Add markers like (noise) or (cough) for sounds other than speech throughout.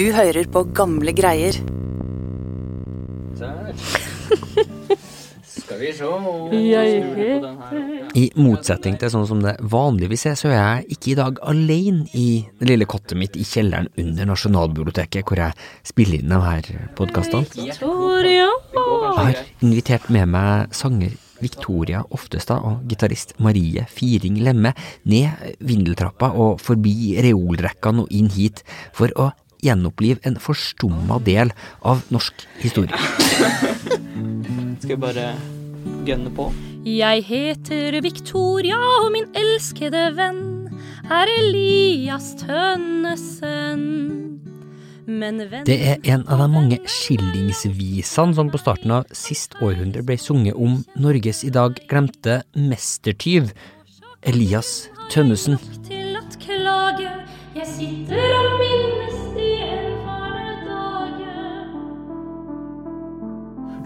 Du hører på gamle greier. (laughs) Skal vi se I motsetning til sånn som det vanligvis er, så er jeg ikke i dag alene i det lille kottet mitt i kjelleren under Nasjonalbiblioteket, hvor jeg spiller inn de her podkastene. Jeg har invitert med meg sanger Victoria Oftestad og gitarist Marie Firing Lemme ned vindeltrappa og forbi reolrekkene og inn hit for å gjenopplive en forstumma del av norsk historie. Skal vi bare gønne på? Jeg heter Victoria, og min elskede venn er Elias Tønnesen. Men venn Det er en av de mange skillingsvisene som på starten av sist århundre ble sunget om Norges i dag glemte mestertyv, Elias Tønnesen. til at klage. Jeg sitter og minnes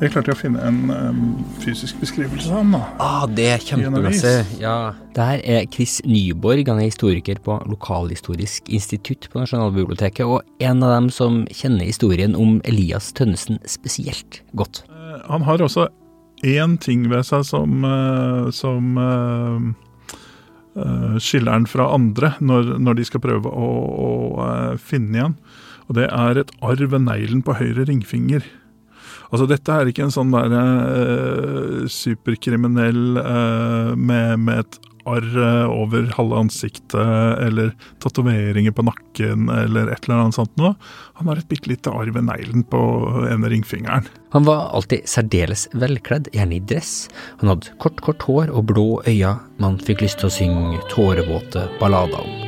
Jeg klarte å finne en um, fysisk beskrivelse av ham. da. Ah, det er kjempemessig. Ja. Det her er Chris Nyborg, han er historiker på Lokalhistorisk institutt på Nasjonalbiblioteket, og en av dem som kjenner historien om Elias Tønnesen spesielt godt. Eh, Han har også én ting ved seg som, eh, som eh, eh, skiller han fra andre når, når de skal prøve å, å uh, finne igjen. Og det er et arr ved neglen på høyre ringfinger. Altså Dette er ikke en sånn der eh, superkriminell eh, med, med et arr eh, over halve ansiktet, eller tatoveringer på nakken, eller et eller annet sånt noe. Han har et bitte lite arr ved neglen på ene ringfingeren. Han var alltid særdeles velkledd, gjerne i dress. Han hadde kort, kort hår og blå øyne man fikk lyst til å synge tårevåte ballader om.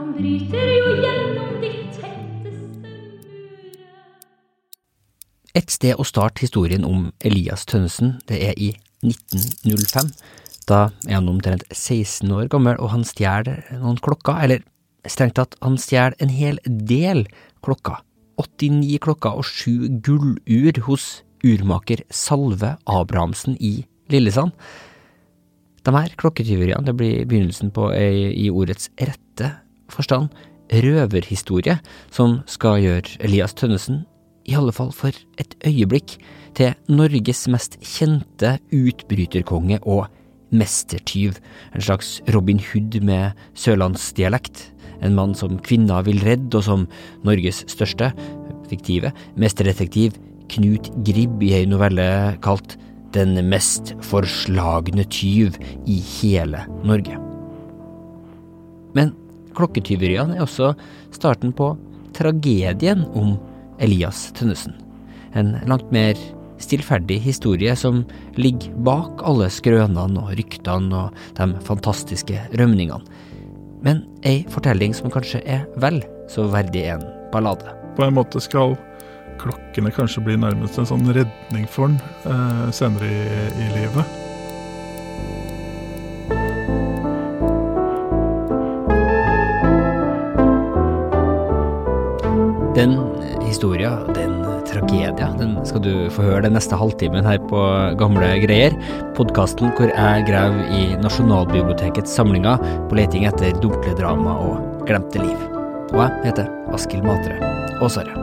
Han bryter jo gjennom de Et sted å starte historien om Elias Tønnesen, det er i 1905. Da er han omtrent 16 år gammel, og han stjeler noen klokker, eller strengt tatt, han stjeler en hel del klokker. 89 klokker og sju gullur hos urmaker Salve Abrahamsen i Lillesand. De her klokketyveriene blir begynnelsen på ei i ordets rette forstand røverhistorie som skal gjøre Elias Tønnesen, i alle fall for et øyeblikk, til Norges mest kjente utbryterkonge og mestertyv, en slags Robin Hood med sørlandsdialekt, en mann som kvinner vil redde, og som Norges største, fiktive, mesterdetektiv Knut Gribb i ei novelle kalt Den mest forslagne tyv i hele Norge. Men klokketyveriene er også starten på tragedien om Elias Tønnesen. En langt mer stillferdig historie som ligger bak alle skrønene og ryktene og de fantastiske rømningene. Men ei fortelling som kanskje er vel så verdig en ballade. På en måte skal klokkene kanskje bli nærmest en sånn redning for han eh, senere i, i livet. Historia, den tragedia, den skal du få høre den neste halvtimen her på Gamle greier. Podkasten hvor jeg graver i Nasjonalbibliotekets samlinger på leting etter dunkle drama og glemte liv. Og jeg heter Askild Matre Aasare.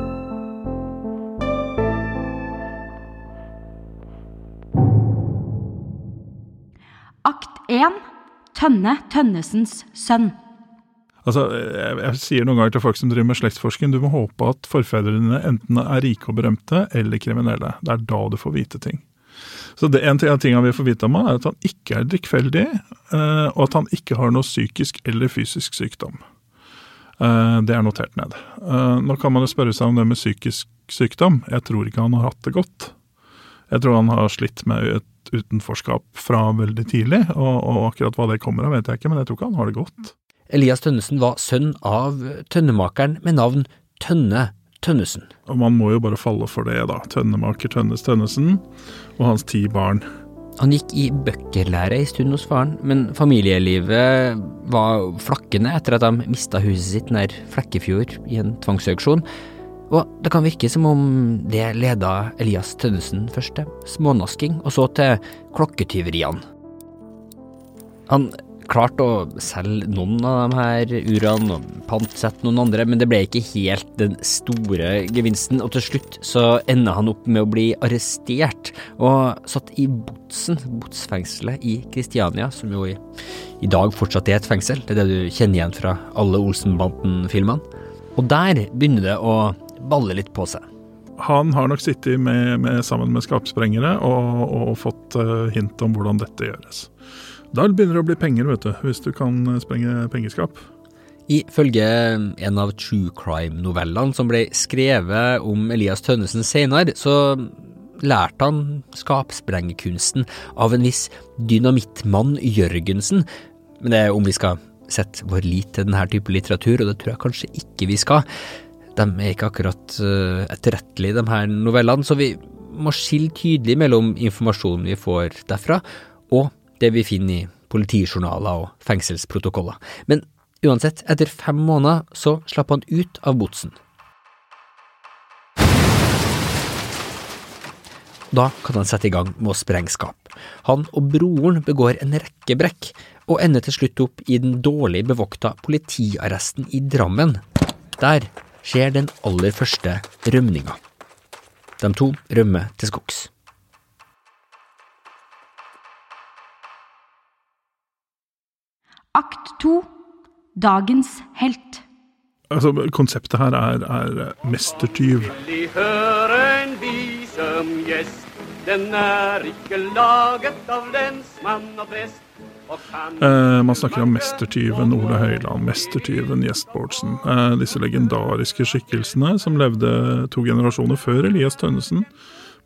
Akt 1. Tønne Tønnesens sønn. Altså, jeg, jeg sier noen ganger til folk som driver med slektsforsking, du må håpe at forfedrene enten er rike og berømte eller kriminelle. Det er da du får vite ting. Så det En av tingene vi får vite om han, er at han ikke er drikkfeldig, eh, og at han ikke har noe psykisk eller fysisk sykdom. Eh, det er notert ned. Eh, nå kan man jo spørre seg om det med psykisk sykdom. Jeg tror ikke han har hatt det godt. Jeg tror han har slitt med et utenforskap fra veldig tidlig, og, og akkurat hva det kommer av, vet jeg ikke, men jeg tror ikke han har det godt. Elias Tønnesen var sønn av tønnemakeren med navn Tønne Tønnesen. Og man må jo bare falle for det, da. Tønnemaker Tønnes Tønnesen og hans ti barn. Han gikk i bøkkerlære en stund hos faren, men familielivet var flakkende etter at de mista huset sitt nær Flekkefjord i en tvangsauksjon. Og det kan virke som om det leda Elias Tønnesen først til smånasking, og så til klokketyveriene. Han klarte å selge noen av de her urene og pantsette noen andre, men det ble ikke helt den store gevinsten, og til slutt så ender han opp med å bli arrestert og satt i Botsen, Botsfengselet i Kristiania, som jo i, i dag fortsatt er et fengsel. Det er det du kjenner igjen fra alle Olsenbanden-filmene. Og der begynner det å balle litt på seg. Han har nok sittet med, med, sammen med skapsprengere og, og fått uh, hint om hvordan dette gjøres. Da begynner det å bli penger, vet du, hvis du kan sprenge pengeskap. Ifølge en av true crime-novellene som ble skrevet om Elias Tønnesen senere, så lærte han skapsprengekunsten av en viss dynamittmann Jørgensen. Men det er om vi skal sette vår lit til denne type litteratur, og det tror jeg kanskje ikke vi skal. De er ikke akkurat uh, etterrettelige, de her novellene, så vi må skille tydelig mellom informasjonen vi får derfra, og det vi finner i politijournaler og fengselsprotokoller. Men uansett, etter fem måneder så slapp han ut av botsen. Da kan han sette i gang med å sprenge skap. Han og broren begår en rekke brekk, og ender til slutt opp i den dårlig bevokta politiarresten i Drammen. Der skjer den aller første rømninga. De to rømmer til skogs. Akt to Dagens helt. Altså, Konseptet her er, er mestertyv. De høre en vise om gjest. Den er ikke laget av lensmann og prest. Eh, man snakker om mestertyven Ole Høiland, mestertyven Gjest Bårdsen. Eh, disse legendariske skikkelsene som levde to generasjoner før Elias Tønnesen,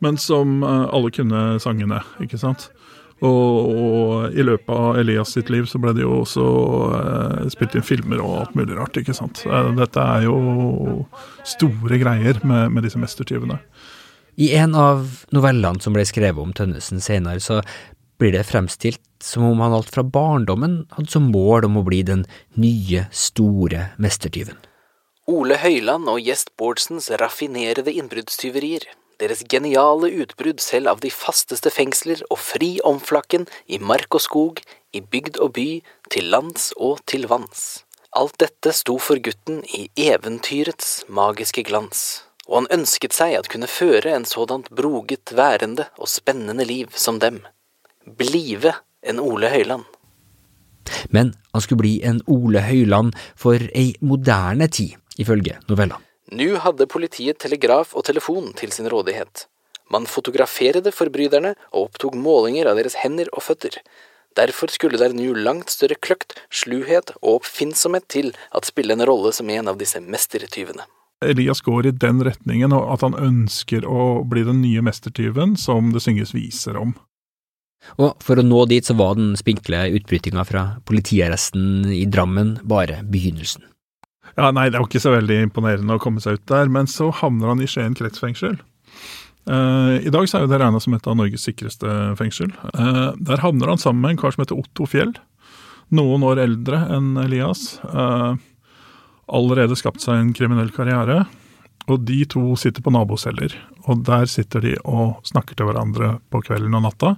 men som eh, alle kunne sangene, ikke sant. Og, og, i løpet av Elias sitt liv så ble det jo også eh, spilt inn filmer og alt mulig rart, ikke sant. Eh, dette er jo store greier med, med disse mestertyvene. I en av novellene som ble skrevet om Tønnesen senere, så blir det fremstilt som om han alt fra barndommen hadde som mål om å bli den nye, store mestertyven. Ole Høiland og Gjest Bårdsens raffinerede innbruddstyverier, deres geniale utbrudd selv av de fasteste fengsler og fri omflakken i mark og skog, i bygd og by, til lands og til vanns. Alt dette sto for gutten i eventyrets magiske glans, og han ønsket seg at kunne føre en sådant broget værende og spennende liv som dem. Blive en Ole Høiland. Men han skulle bli en Ole Høiland for ei moderne tid, ifølge novella. Nå hadde politiet telegraf og telefon til sin rådighet. Man fotograferede forbryterne og opptok målinger av deres hender og føtter. Derfor skulle der nå langt større kløkt, sluhet og oppfinnsomhet til at spille en rolle som en av disse mestertyvene. Elias går i den retningen, og at han ønsker å bli den nye mestertyven som det synges viser om. Og for å nå dit så var den spinkle utbrytinga fra politiarresten i Drammen bare begynnelsen. Ja, nei, det er jo ikke så veldig imponerende å komme seg ut der, men så havner han i Skien kretsfengsel. Uh, I dag så er jo det regna som et av Norges sikreste fengsel. Uh, der havner han sammen med en kar som heter Otto Fjell. Noen år eldre enn Elias. Uh, allerede skapt seg en kriminell karriere. Og de to sitter på naboceller, og der sitter de og snakker til hverandre på kvelden og natta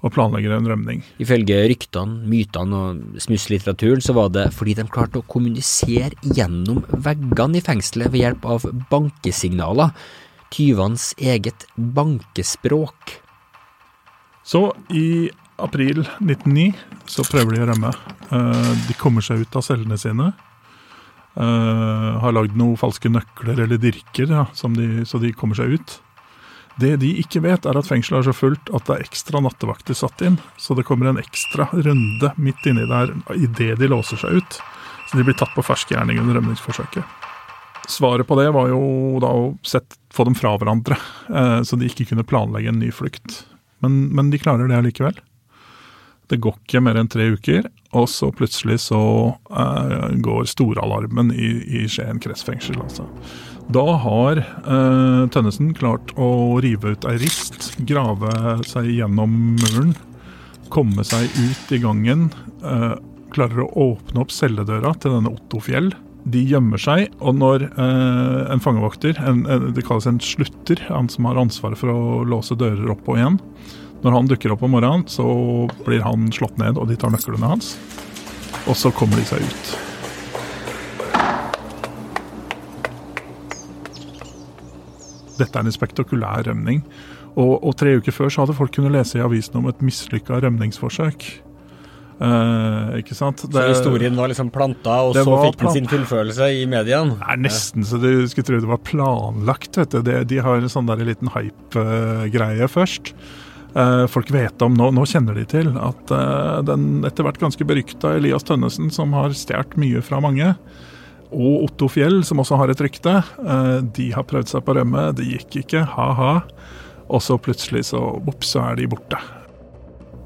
og planlegger en rømning. Ifølge ryktene, mytene og smusslitteraturen så var det fordi de klarte å kommunisere gjennom veggene i fengselet ved hjelp av bankesignaler. Tyvenes eget bankespråk. Så i april 1909 så prøver de å rømme. De kommer seg ut av cellene sine. Uh, har lagd noen falske nøkler eller dirker, ja, de, så de kommer seg ut. Det de ikke vet, er at fengselet er så fullt at det er ekstra nattevakter satt inn. Så det kommer en ekstra runde midt inni der idet de låser seg ut. Så de blir tatt på fersk gjerning under rømningsforsøket. Svaret på det var jo da å sette, få dem fra hverandre, uh, så de ikke kunne planlegge en ny flukt. Men, men de klarer det allikevel. Det går ikke mer enn tre uker, og så plutselig så uh, går storalarmen i, i Skien kretsfengsel. Altså. Da har uh, Tønnesen klart å rive ut ei rist, grave seg gjennom muren, komme seg ut i gangen. Uh, klarer å åpne opp celledøra til denne Otto Fjell. De gjemmer seg, og når eh, en fangevokter, det kalles en slutter, han som har ansvaret for å låse dører opp og igjen, når han dukker opp om morgenen, så blir han slått ned, og de tar nøklene hans. Og så kommer de seg ut. Dette er en spektakulær rømning. Og, og tre uker før så hadde folk kunnet lese i avisen om et mislykka rømningsforsøk. Eh, ikke sant? Så historien var liksom planta, og så fikk den sin fullførelse i mediene? Det er nesten så du skulle tro det var planlagt. vet du. Det, de har en sånn der liten hype-greie først. Eh, folk vet om, nå, nå kjenner de til, at eh, den etter hvert ganske berykta Elias Tønnesen, som har stjålet mye fra mange, og Otto Fjell, som også har et rykte, eh, de har prøvd seg på rømme. Det gikk ikke, ha-ha. Og så plutselig så, ops, så er de borte.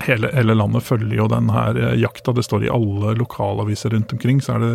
Hele, hele landet følger jo den her jakta. Det står i alle lokalaviser rundt omkring. Så er det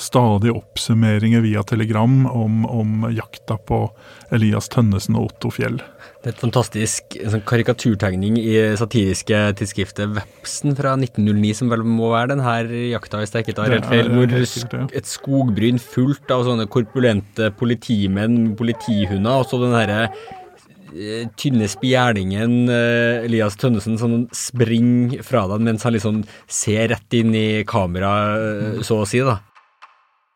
stadig oppsummeringer via telegram om, om jakta på Elias Tønnesen og Otto Fjell. Det er et fantastisk sånn karikaturtegning i satiriske tidsskriftet Vepsen fra 1909, som vel må være den her jakta, hvis jeg ikke tar helt feil, hvor et skogbryn fullt av sånne korpulente politimenn, politihunder, og så den herre eh, tynne spjerningen eh, Elias Tønnesen som springer fra deg mens han liksom ser rett inn i kameraet, så å si, da.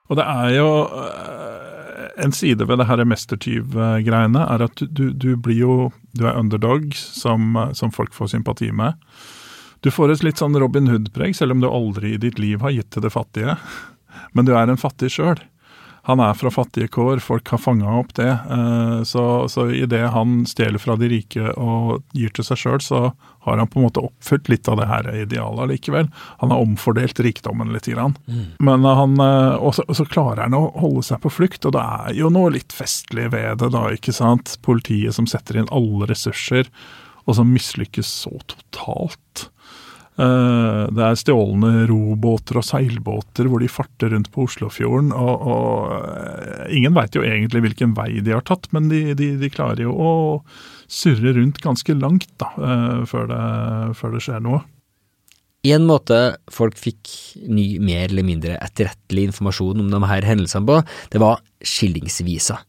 Og det er jo øh, En side ved det her mestertyvgreiene er at du, du blir jo Du er underdog, som, som folk får sympati med. Du får et litt sånn Robin Hood-preg, selv om du aldri i ditt liv har gitt til det fattige. Men du er en fattig sjøl. Han er fra fattige kår, folk har fanga opp det. eh, Så, så idet han stjeler fra de rike og gir til seg sjøl, så har han på en måte oppfylt litt av det her idealet likevel. Han har omfordelt rikdommen litt. Grann. Men han, eh, og så, og så klarer han å holde seg på flukt, og det er jo noe litt festlig ved det, da, ikke sant. Politiet som setter inn alle ressurser, og som mislykkes så totalt. Eh, Det er stjålne robåter og seilbåter hvor de farter rundt på Oslofjorden. Og, og eh, ingen veit jo egentlig hvilken vei de har tatt, men de, de, de klarer jo å surre rundt ganske langt da, eh, før det, før det skjer noe. En måte folk fikk ny, mer eller mindre etterrettelig informasjon om de her hendelsene på, det var skillingsvisa.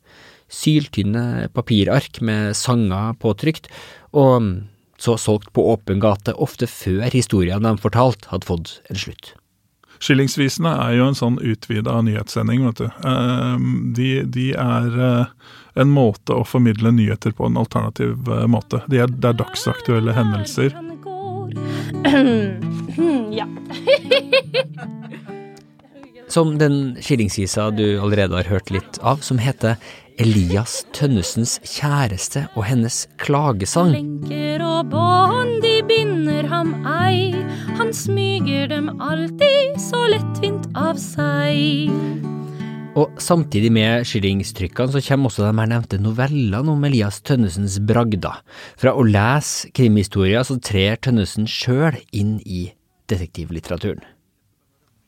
Syltynne papirark med sanger påtrykt, og så solgt på åpen gate, ofte før historien de fortalte hadde fått en slutt. Skillingsvisene er jo en sånn utvida nyhetssending, vet du. Eh, De, de er eh, en måte å formidle nyheter på en alternativ eh, måte. De er, det er dagsaktuelle hendelser. (clears throat) ja. Som den skillingsvisa du allerede har hørt litt av, som heter Elias Tønnesens kjæreste og hennes klagesang. Lenker og bånd, de binder ham ei. Han smyger dem alltid så lettvint av seg. Og samtidig med skillingstrykkene så kommer også de her nevnte novellene om Elias Tønnesens bragder. Fra å lese krimhistorier så trer Tønnesen sjøl inn i detektivlitteraturen.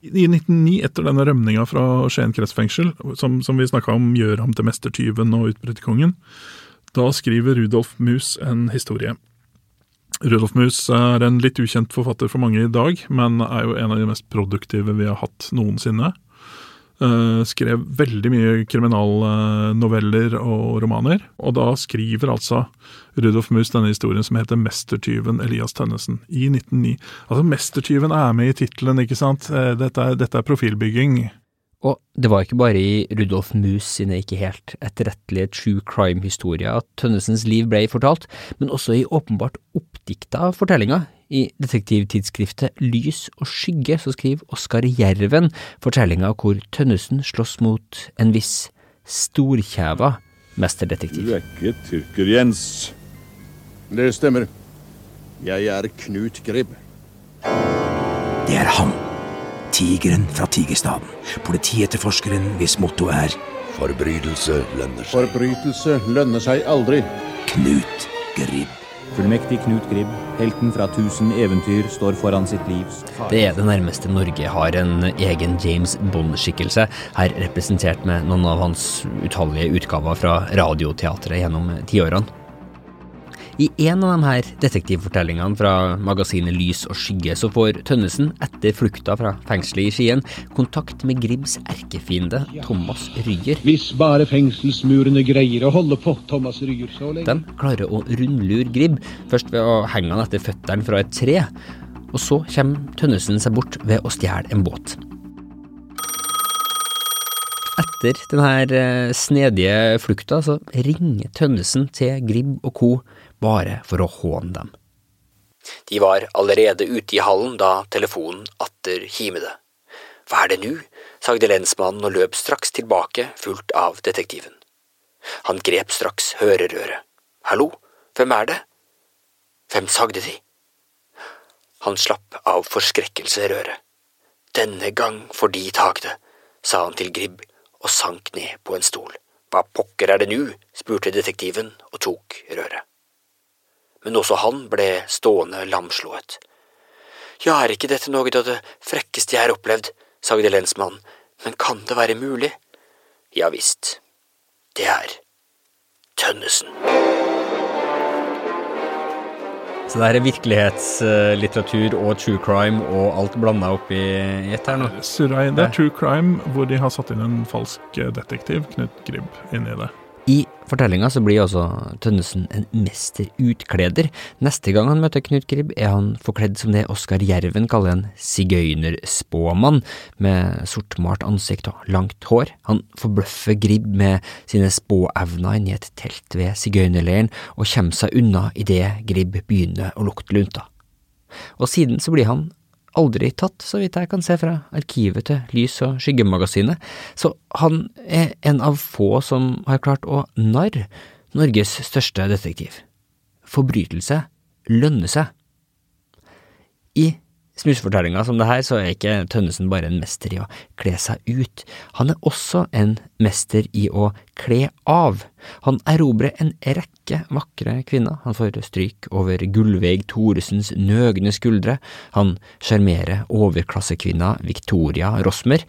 I 1909, etter denne rømninga fra Skien kretsfengsel, som, som vi snakka om gjør ham til mestertyven og utbryterkongen, da skriver Rudolf Mus en historie. Rudolf Mus er en litt ukjent forfatter for mange i dag, men er jo en av de mest produktive vi har hatt noensinne. Eh, skrev veldig mye kriminalnoveller og romaner, og da skriver altså Rudolf Mus denne historien som heter 'Mestertyven Elias Tønnesen' i 1909. Altså, Mestertyven er med i tittelen, ikke sant? Eh, Dette er, dette er profilbygging. Og det var ikke bare i Rudolf Mus sine ikke helt etterrettelige true crime-historier at Tønnesens liv ble fortalt, men også i åpenbart oppdikta fortellinger. I detektivtidsskriftet Lys og skygge så skriver Oskar Jerven fortellinga hvor Tønnesen slåss mot en viss storkjeva mesterdetektiv. Du er ikke tyrker, Jens. Det stemmer. Jeg er Knut Gribb. Det er han. Tigeren fra Tigerstaden. Politietterforskeren hvis motto er Forbrytelse lønner seg. Forbrytelse lønner seg aldri. Knut Gribb. Fullmektig Knut Gribb, helten fra tusen eventyr, står foran sitt livs Det er det nærmeste Norge har en egen James Bond-skikkelse, her representert med noen av hans utallige utgaver fra radioteatret gjennom tiårene. I en av de her detektivfortellingene fra magasinet Lys og skygge så får Tønnesen, etter flukta fra fengselet i Skien, kontakt med Gribbs erkefiende Thomas Ryer. Hvis bare fengselsmurene greier å holde på Thomas Ryer så lenge. De klarer å rundlure Gribb, først ved å henge han etter føttene fra et tre, og så kommer Tønnesen seg bort ved å stjele en båt. Etter denne eh, snedige flukta så ringer Tønnesen til Gribb og co. bare for å håne dem. De var allerede ute i hallen da telefonen atter himede. Hva er det nå? sagde lensmannen og løp straks tilbake, fulgt av detektiven. Han grep straks hørerøret. Hallo, hvem er det? Hvem sagde de? Han slapp av forskrekkelse røret. Denne gang får de tak det, sa han til Gribb og sank ned på en stol. Hva pokker er det nå? spurte detektiven og tok røret. Men også han ble stående lamslået. Ja, er ikke dette noe av det frekkeste jeg har opplevd, sagde lensmannen, men kan det være mulig? Ja visst, det er Tønnesen. Så det her er virkelighetslitteratur og true crime og alt blanda opp i ett her nå? Surra det er true crime, hvor de har satt inn en falsk detektiv, Knut Gribb, inni det. I fortellinga blir også Tønnesen en mesterutkleder. Neste gang han møter Knut Gribb, er han forkledd som det Oskar Jerven kaller en sigøynerspåmann, med sortmalt ansikt og langt hår. Han forbløffer Gribb med sine spåevner inni et telt ved sigøynerleiren, og kommer seg unna idet Gribb begynner å lukte lunta. Og siden så blir han aldri tatt, så vidt jeg kan se fra arkivet til Lys- og skyggemagasinet, så han er en av få som har klart å narre Norges største detektiv. Forbrytelse lønner seg. I smussfortellinga som det her, så er ikke Tønnesen bare en mester i å kle seg ut, han er også en mester i å kle av. Han erobrer en rekke vakre kvinner, han får stryk over Gullveig Thoresens nøgne skuldre, han sjarmerer overklassekvinna Victoria Rosmer,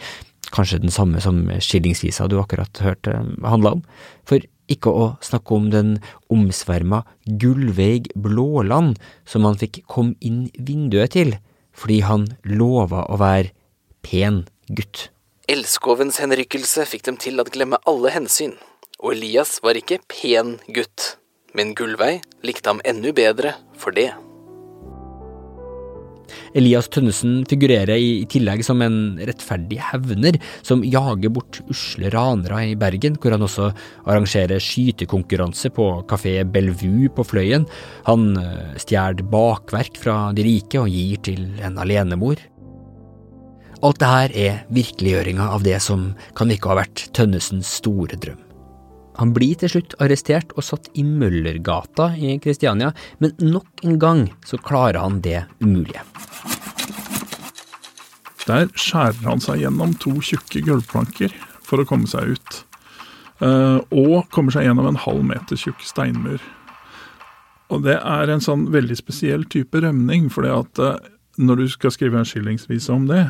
kanskje den samme som skillingsvisa du akkurat hørte handla om, for ikke å snakke om den omsverma Gullveig Blåland som han fikk komme inn vinduet til fordi han lova å være pen gutt. Elskovens henrykkelse fikk dem til å glemme alle hensyn, og Elias var ikke pen gutt, men Gullveig likte ham enda bedre for det. Elias Tønnesen figurerer i tillegg som en rettferdig hevner som jager bort usle ranere i Bergen, hvor han også arrangerer skytekonkurranse på kafé Bellevue på Fløyen. Han eh, stjeler bakverk fra de rike og gir til en alenemor. Alt dette er virkeliggjøringa av det som kan ikke ha vært Tønnesens store drøm. Han blir til slutt arrestert og satt i Møllergata i Kristiania, men nok en gang så klarer han det umulige. Der skjærer han seg gjennom to tjukke gulvplanker for å komme seg ut. Eh, og kommer seg gjennom en halv meter tjukk steinmur. Og det er en sånn veldig spesiell type rømning, at eh, når du skal skrive en skillingsvise om det,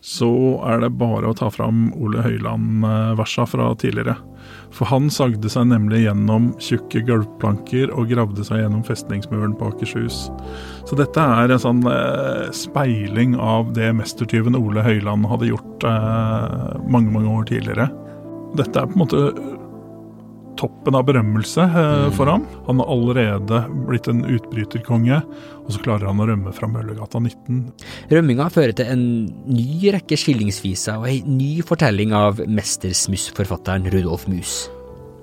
så er det bare å ta fram Ole Høiland-versa fra tidligere. For han sagde seg nemlig gjennom tjukke gulvplanker og gravde seg gjennom festningsmuren på Akershus. Så dette er en sånn eh, speiling av det mestertyven Ole Høiland hadde gjort eh, mange, mange år tidligere. Dette er på en måte toppen av berømmelse eh, for ham. Han har allerede blitt en utbryterkonge, og så klarer han å rømme fra Møllergata 19. Rømminga fører til en ny rekke skillingsviser og ei ny fortelling av mestersmussforfatteren Rudolf Mus.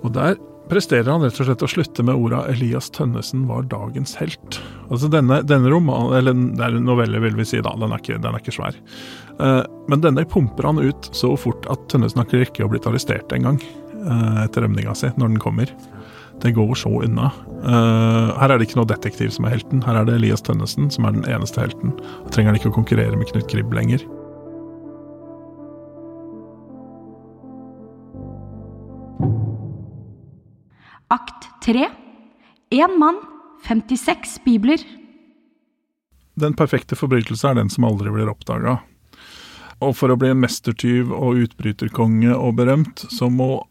Og der presterer han rett og slett å slutte med orda 'Elias Tønnesen var dagens helt'. Altså denne, denne romanen, eller det er en novelle, vil vi si, da, den er ikke, den er ikke svær. Eh, men denne pumper han ut så fort at Tønnesen har ikke rekke å blitt arrestert engang etter rømninga si, når den kommer. Det går så unna. Eh, her er det ikke noe detektiv som er helten, her er det Elias Tønnesen som er den eneste helten. Da trenger han ikke å konkurrere med Knut Gribb lenger. Akt 3. Én mann, 56 bibler. Den perfekte forbrytelse er den som aldri blir oppdaga. Og for å bli en mestertyv og utbryterkonge og berømt, så må,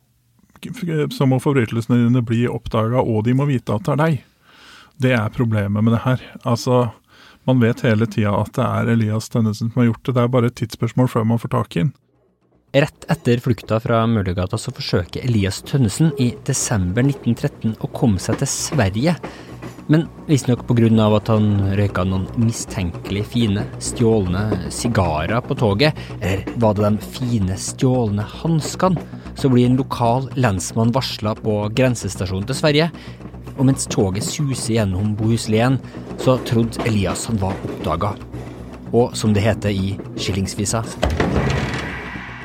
så må forbrytelsene dine bli oppdaga, og de må vite at det er deg. Det er problemet med det her. Altså, man vet hele tida at det er Elias Tønnesen som har gjort det, det er bare et tidsspørsmål før man får tak i den. Rett etter flukta fra Møllergata så forsøker Elias Tønnesen i desember 1913 å komme seg til Sverige. Men visstnok av at han røyka noen mistenkelig fine, stjålne sigarer på toget, eller var det de fine, stjålne hanskene, så blir en lokal lensmann varsla på grensestasjonen til Sverige. Og mens toget suser gjennom Bohuslän, så trodde Elias han var oppdaga. Og som det heter i skillingsvisa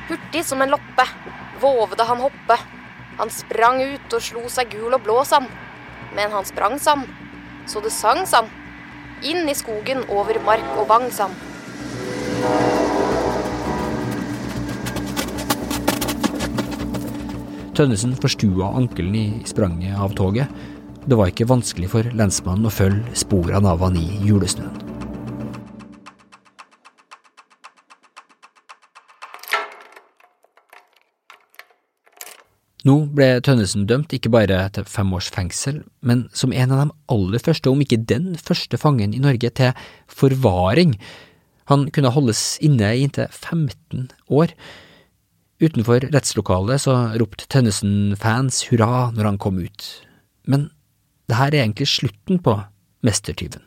Hurtig som en loppe, vovde han hoppe. Han sprang ut og slo seg gul og blå sam. Men han sprang sam, så det sang sam. Inn i skogen over mark og vang sann. Tønnesen forstua ankelen i spranget av toget. Det var ikke vanskelig for lensmannen å følge sporene av han i julesnøen. Nå ble Tønnesen dømt ikke bare til fem års fengsel, men som en av de aller første, om ikke den første fangen i Norge, til forvaring. Han kunne holdes inne i inntil 15 år. Utenfor rettslokalet så ropte Tønnesen-fans hurra når han kom ut. Men det her er egentlig slutten på mestertyven.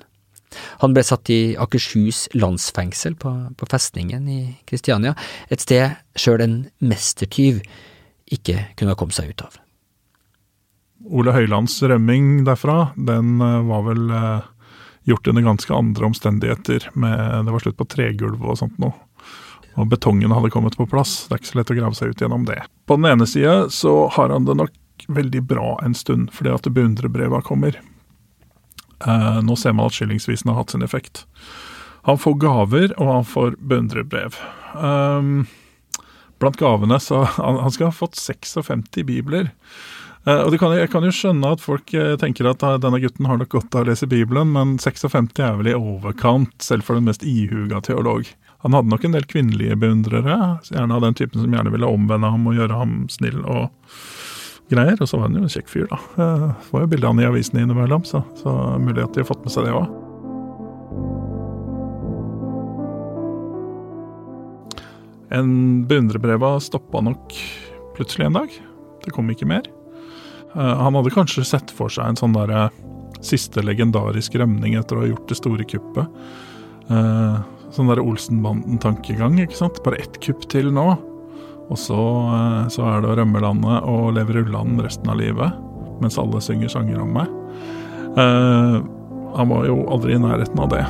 Han ble satt i Akershus landsfengsel på, på festningen i Kristiania, et sted sjøl en mestertyv ikke kunne ha kommet seg ut av. Ole Høilands rømming derfra, den eh, var vel eh, gjort under ganske andre omstendigheter. Med, det var slutt på tregulv og sånt noe. Og betongen hadde kommet på plass. Det er ikke så lett å grave seg ut gjennom det. På den ene sida så har han det nok veldig bra en stund, fordi at beundrerbreva kommer. Eh, nå ser man at skillingsvisen har hatt sin effekt. Han får gaver, og han får beundrerbrev. Um, blant gavene så (laughs) Han, han skal ha fått 56 bibler. Uh, og kan, Jeg kan jo skjønne at folk uh, tenker at uh, denne gutten har nok godt av å lese Bibelen, men 56 er vel i overkant, selv for den mest ihuga teolog. Han hadde nok en del kvinnelige beundrere, gjerne av den typen som gjerne ville omvende ham og gjøre ham snill og greier. Og så var han jo en kjekk fyr, da. Det var jo bilde av han i avisene innimellom, så, så mulig at de har fått med seg det òg. En beundrerbreva stoppa nok plutselig en dag. Det kom ikke mer. Uh, han hadde kanskje sett for seg en sånn derre siste legendarisk rømning etter å ha gjort det store kuppet. Sånn der Olsenbanden-tankegang, ikke sant. Bare ett kupp til nå. Og så, uh, så er det å rømme landet og leve rulland resten av livet. Mens alle synger sanger om meg. han var jo aldri i nærheten av det.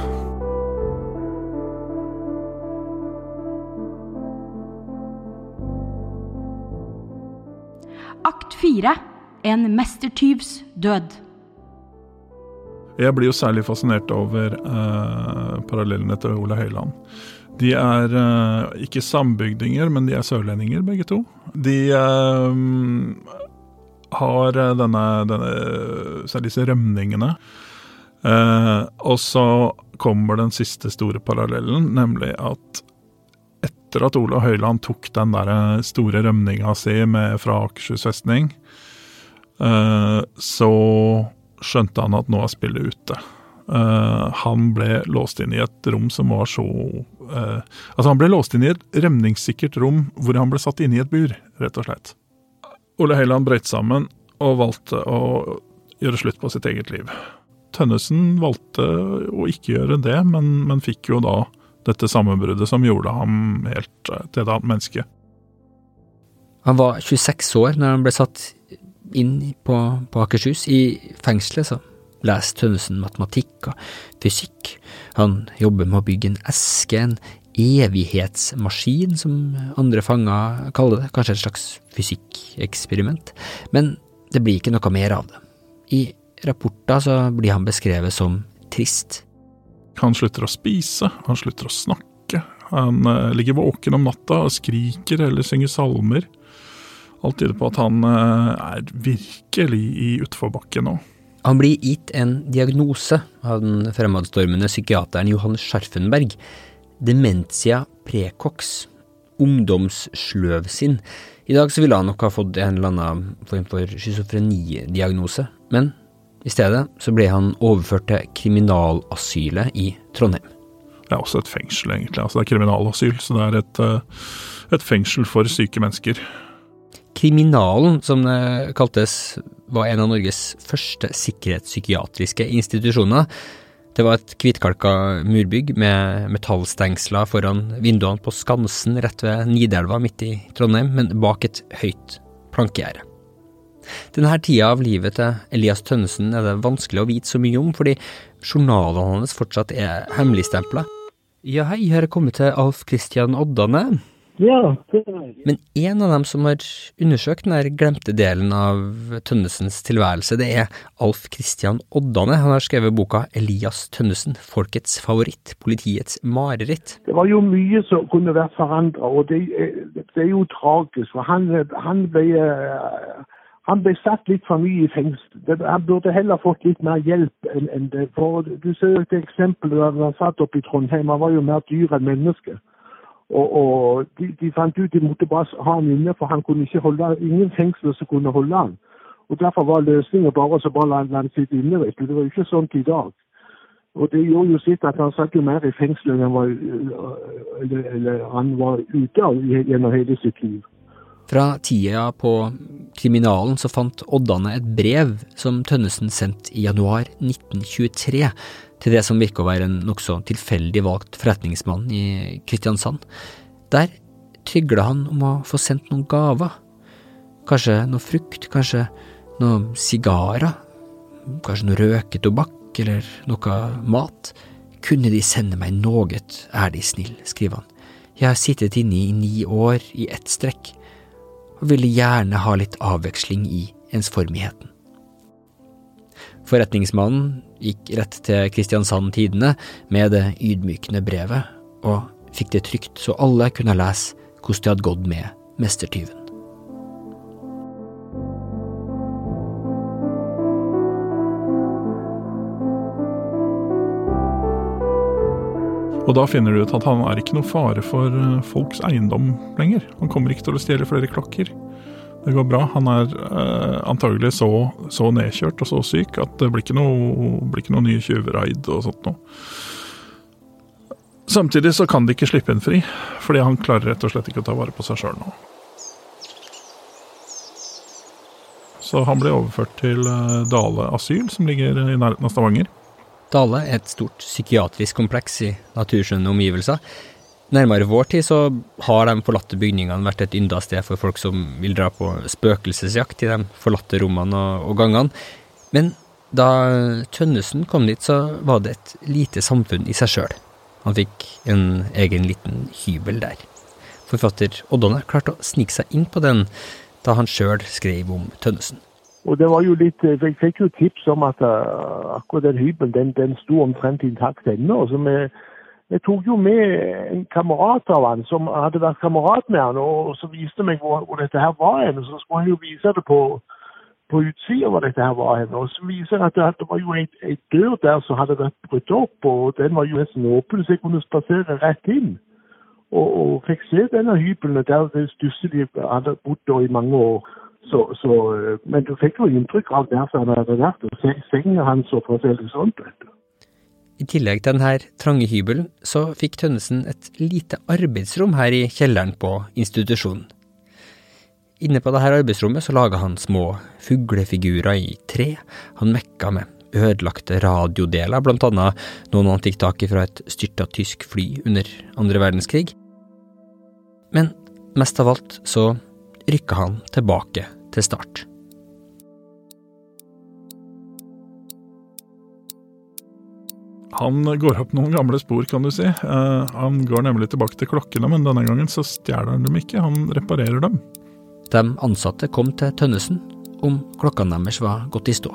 Akt fire En mestertyvs død. Jeg blir jo særlig fascinert over eh, parallellene til Ole Høiland. De er eh, ikke sambygdinger, men de er sørlendinger, begge to. De eh, har denne, denne Særlig disse rømningene. Eh, og så kommer den siste store parallellen, nemlig at etter at Ole Høiland tok den der store rømninga si med, fra Akershus festning, så skjønte han at nå er spillet ute. Uh, han ble låst inn i et rom som var så uh, Altså, han ble låst inn i et rømningssikkert rom hvor han ble satt inne i et bur, rett og slett. Ole Heiland brøt sammen og valgte å gjøre slutt på sitt eget liv. Tønnesen valgte å ikke gjøre det, men, men fikk jo da dette sammenbruddet som gjorde ham helt eh, til et annet menneske. Han var 26 år når han ble satt inn på, på Akershus. I fengselet så leser Tønnesen matematikk og fysikk. Han jobber med å bygge en eske, en evighetsmaskin, som andre fanger kaller det. Kanskje et slags fysikkeksperiment. Men det blir ikke noe mer av det. I rapporter så blir han beskrevet som trist. Han slutter å spise, han slutter å snakke. Han uh, ligger våken om natta og skriker eller synger salmer. Alt tyder på at han uh, er virkelig i utforbakke nå. Han blir gitt en diagnose av den fremadstormende psykiateren Johan Scharfenberg. Dementia precox. Ungdomssløvsinn. I dag så ville han nok ha fått en eller annen form for schizofrenidiagnose, men i stedet så ble han overført til kriminalasylet i Trondheim. Det er også et fengsel, egentlig. Altså, det er kriminalasyl, så det er et, et fengsel for syke mennesker. Kriminalen, som det kaltes, var en av Norges første sikkerhetspsykiatriske institusjoner. Det var et hvitkalka murbygg med metallstengsler foran vinduene på Skansen rett ved Nidelva midt i Trondheim, men bak et høyt plankegjerde. Denne tida av livet til Elias Tønnesen er det vanskelig å vite så mye om, fordi journalene hans fortsatt er hemmeligstempla. Ja, hei, her er kommet til Alf Christian Oddane. Ja, det er Men en av dem som har undersøkt den glemte delen av Tønnesens tilværelse, det er Alf Kristian Oddane. Han har skrevet boka Elias Tønnesen, folkets favoritt, politiets mareritt. Det var jo mye som kunne vært forandra, og det, det, er jo tragisk. For han, han, ble, han ble satt litt for mye i fengsel. Han burde heller fått litt mer hjelp enn det. For Du ser et eksempel da han satt oppe i Trondheim. Han var jo mer dyr enn menneske. Og, og de, de, fant ut de måtte bare ha han inne, for han kunne ikke holde ingen fengsler som kunne holde han. Og Derfor var løsningen bare å la han sitte inne. vet du. Det var ikke sånn i dag. Og Det gjorde jo sitt at han satt jo mer i fengsel enn han var, eller, eller han var ute av gjennom hele sitt liv. Fra tida på kriminalen så fant Oddane et brev som Tønnesen sendte i januar 1923 til det som virker å være en nokså tilfeldig valgt forretningsmann i Kristiansand. Der trygla han om å få sendt noen gaver. Kanskje noe frukt, kanskje noen sigarer, kanskje noe røketobakk eller noe mat. Kunne de sende meg noe, er de snill, skriver han. Jeg har sittet inne i ni år i ett strekk, og ville gjerne ha litt avveksling i ensformigheten. Forretningsmannen gikk rett til Kristiansand Tidende med det ydmykende brevet, og fikk det trygt så alle kunne lese hvordan det hadde gått med mestertyven. Og da finner du ut at han er ikke noe fare for eh, folks eiendom lenger. Han kommer ikke til å stjele flere klokker. Det går bra. Han er eh, antagelig så, så, nedkjørt og så syk at det blir ikke noe, blir ikke noe nye tjuvraid og sånt noe. Samtidig så kan de ikke slippe inn fri, fordi han klarer rett og slett ikke å ta vare på seg sjøl nå. Så han blir overført til eh, Dale asyl, som ligger i nærheten av Stavanger. Dale er et stort psykiatrisk kompleks i naturskjønne omgivelser. Nærmere vår tid så har de forlatte bygningene vært et ynda sted for folk som vil dra på spøkelsesjakt i de forlatte rommene og, og gangene. Men da Tønnesen kom dit, så var det et lite samfunn i seg sjøl. Han fikk en egen liten hybel der. Forfatter Oddane klarte å snike seg inn på den da han sjøl skrev om Tønnesen. Og det var jo litt, Jeg fikk jo tips om at uh, akkurat den hybelen den, den sto omtrent intakt ennå. så vi jeg tok jo med en kamerat av han som hadde vært kamerat med han, og så viste meg hvor, hvor dette her var hen. Så skulle han jo vise det på, på utsida hvor dette her var hen. Og så viser det at det var jo ei dør der som hadde vært brutt opp, og den var jo nesten åpen, så jeg kunne spasere rett inn. Og, og fikk se denne hybelen der det stusslige hadde bodd i mange år. Så, så, men du fikk jo inntrykk av der som han hadde vært, og senga hans og forskjellig sånt. vet du. I tillegg til denne trange hybelen, så fikk Tønnesen et lite arbeidsrom her i kjelleren på institusjonen. Inne på dette arbeidsrommet så laga han små fuglefigurer i tre, han mekka med ødelagte radiodeler, blant annet noen han fikk tak i fra et styrta tysk fly under andre verdenskrig. Men mest av alt så rykka han tilbake til start. Han går opp noen gamle spor, kan du si. Uh, han går nemlig tilbake til klokkene, men denne gangen så stjeler han dem ikke, han reparerer dem. De ansatte kom til Tønnesen om klokkene deres var gått i stå.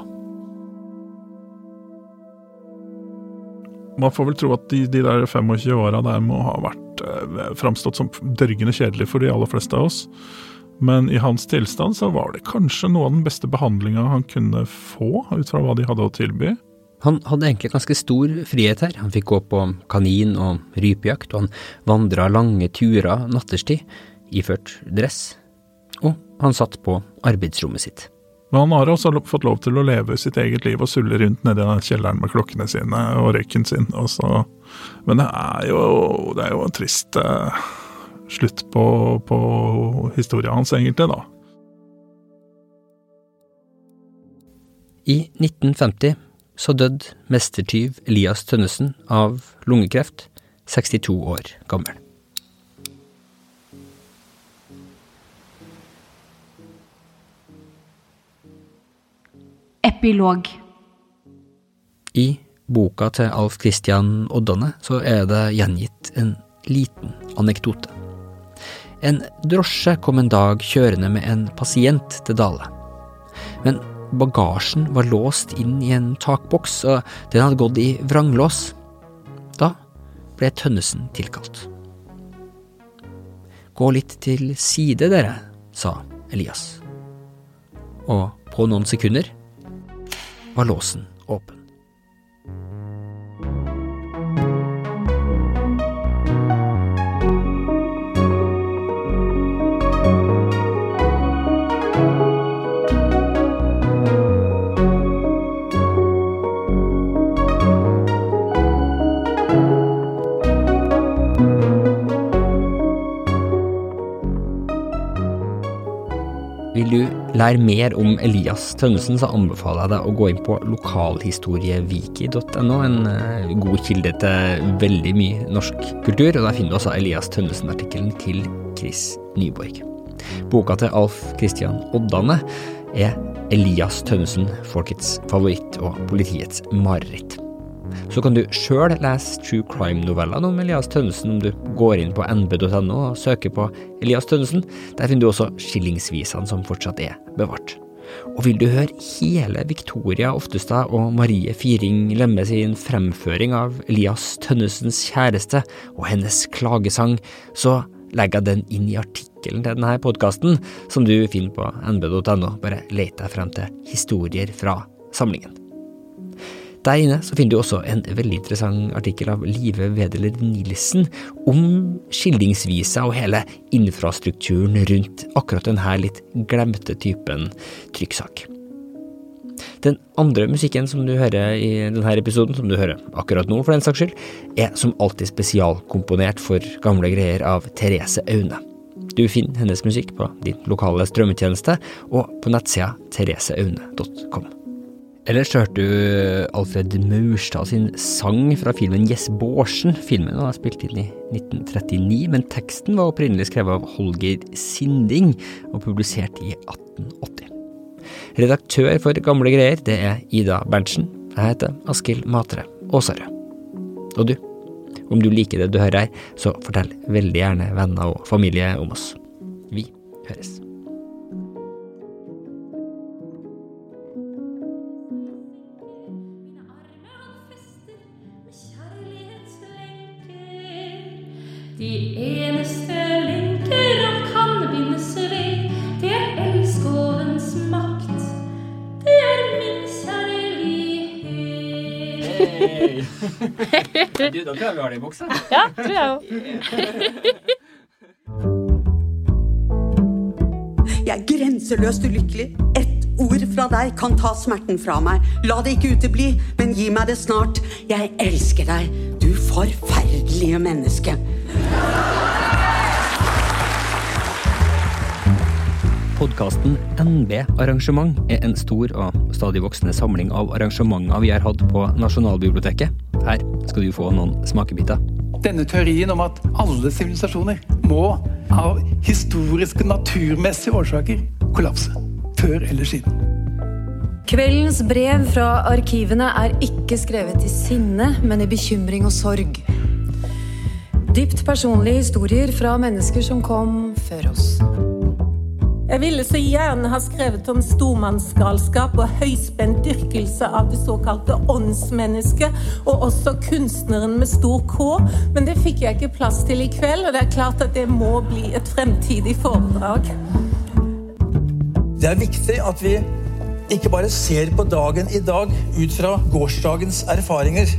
Man får vel tro at de, de der 25 åra der må ha vært uh, framstått som dørgende kjedelig for de aller fleste av oss. Men i hans tilstand så var det kanskje noe av den beste behandlinga han kunne få, ut fra hva de hadde å tilby. Han hadde egentlig ganske stor frihet her, han fikk gå på kanin- og rypejakt, og han vandra lange turer natterstid, iført dress, og han satt på arbeidsrommet sitt. Men han har også fått lov til å leve sitt eget liv og sulle rundt nedi kjelleren med klokkene sine og røyken sin. Også. Men det er jo, det er jo en trist eh, slutt på, på historien hans, egentlig, da. I 1950 så døde mestertyv Elias Tønnesen av lungekreft, 62 år gammel. Epilog I boka til Alf Christian Oddane så er det gjengitt en liten anekdote. En drosje kom en dag kjørende med en pasient til Dale. Men bagasjen var låst inn i en takboks, og den hadde gått i vranglås. Da ble Tønnesen tilkalt. Gå litt til side, dere, sa Elias. Og på noen sekunder var låsen åpen. Vil du lære mer om Elias Tønnesen, så anbefaler jeg deg å gå inn på lokalhistorieviki.no, en eh, god kilde til veldig mye norsk kultur. og Der finner du også Elias Tønnesen-artikkelen til Chris Nyborg. Boka til Alf Kristian Oddane er Elias Tønnesen, folkets favoritt og politiets mareritt. Så kan du sjøl lese true crime-novellene om Elias Tønnesen om du går inn på nb.no og søker på Elias Tønnesen. Der finner du også skillingsvisene som fortsatt er bevart. Og vil du høre hele Victoria Oftestad og Marie Firing Lemme sin fremføring av Elias Tønnesens kjæreste og hennes klagesang, så legger jeg den inn i artikkelen til denne podkasten, som du finner på nb.no. Bare let deg frem til historier fra samlingen. Der inne så finner du også en veldig interessant artikkel av Live Wedeler Nilsen om skillingsvisa og hele infrastrukturen rundt akkurat denne litt glemte typen trykksak. Den andre musikken som du hører i denne episoden, som du hører akkurat nå for den saks skyld, er som alltid spesialkomponert for gamle greier av Therese Aune. Du finner hennes musikk på din lokale strømmetjeneste og på nettsida thereseaune.com. Ellers hørte du Alfred Maurstad sin sang fra filmen Jess Bårdsen. Filmen var spilt inn i 1939, men teksten var opprinnelig skrevet av Holger Sinding og publisert i 1880. Redaktør for Gamle greier, det er Ida Berntsen. Jeg heter Askild Matre Aasarød. Og du, om du liker det du hører her, så fortell veldig gjerne venner og familie om oss. Vi høres. De eneste linker han kan bindes ved, det er elskovens makt. Det er min kjærlighet. (laughs) Du, da tror jeg vi har det i buksa. Ja, tror jeg òg. (laughs) Jeg er grenseløst ulykkelig. Ett ord fra deg kan ta smerten fra meg. La det ikke utebli, men gi meg det snart. Jeg elsker deg, du forferdelige menneske. Podkasten NB Arrangement er en stor og stadig voksende samling av arrangementer vi har hatt på Nasjonalbiblioteket. Her skal du få noen smakebiter. Denne teorien om at alle sivilisasjoner må av historiske, naturmessige årsaker kollapse. Før eller siden. Kveldens brev fra arkivene er ikke skrevet i sinne, men i bekymring og sorg. Dypt personlige historier fra mennesker som kom før oss. Jeg ville så gjerne ha skrevet om stormannsgalskap og høyspent dyrkelse av det såkalte åndsmennesket, og også kunstneren med stor K, men det fikk jeg ikke plass til i kveld, og det er klart at det må bli et fremtidig foredrag. Det er viktig at vi ikke bare ser på dagen i dag ut fra gårsdagens erfaringer,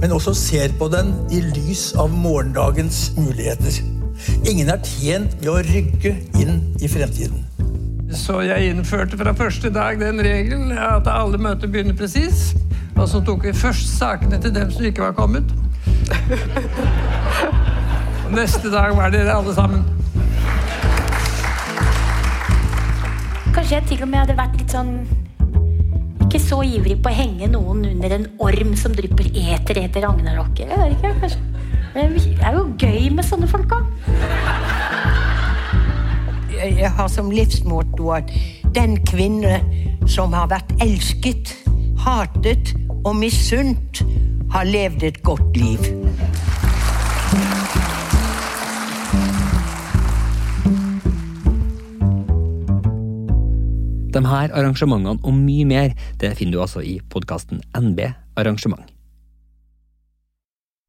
men også ser på den i lys av morgendagens muligheter. Ingen er tjent med å rygge inn i fremtiden. Så jeg innførte fra første dag den regelen at alle møter begynner presis. Og så tok vi først sakene til dem som ikke var kommet. Neste dag var dere alle sammen. Kanskje jeg til og med hadde vært litt sånn ikke så ivrig på å henge noen under en orm som drypper eter etter ragnarokket. Det er jo gøy med sånne folk òg. Jeg har som livsmotto at den kvinne som har vært elsket, hatet og misunt, har levd et godt liv. De her arrangementene og mye mer det finner du altså i podkasten NB Arrangement.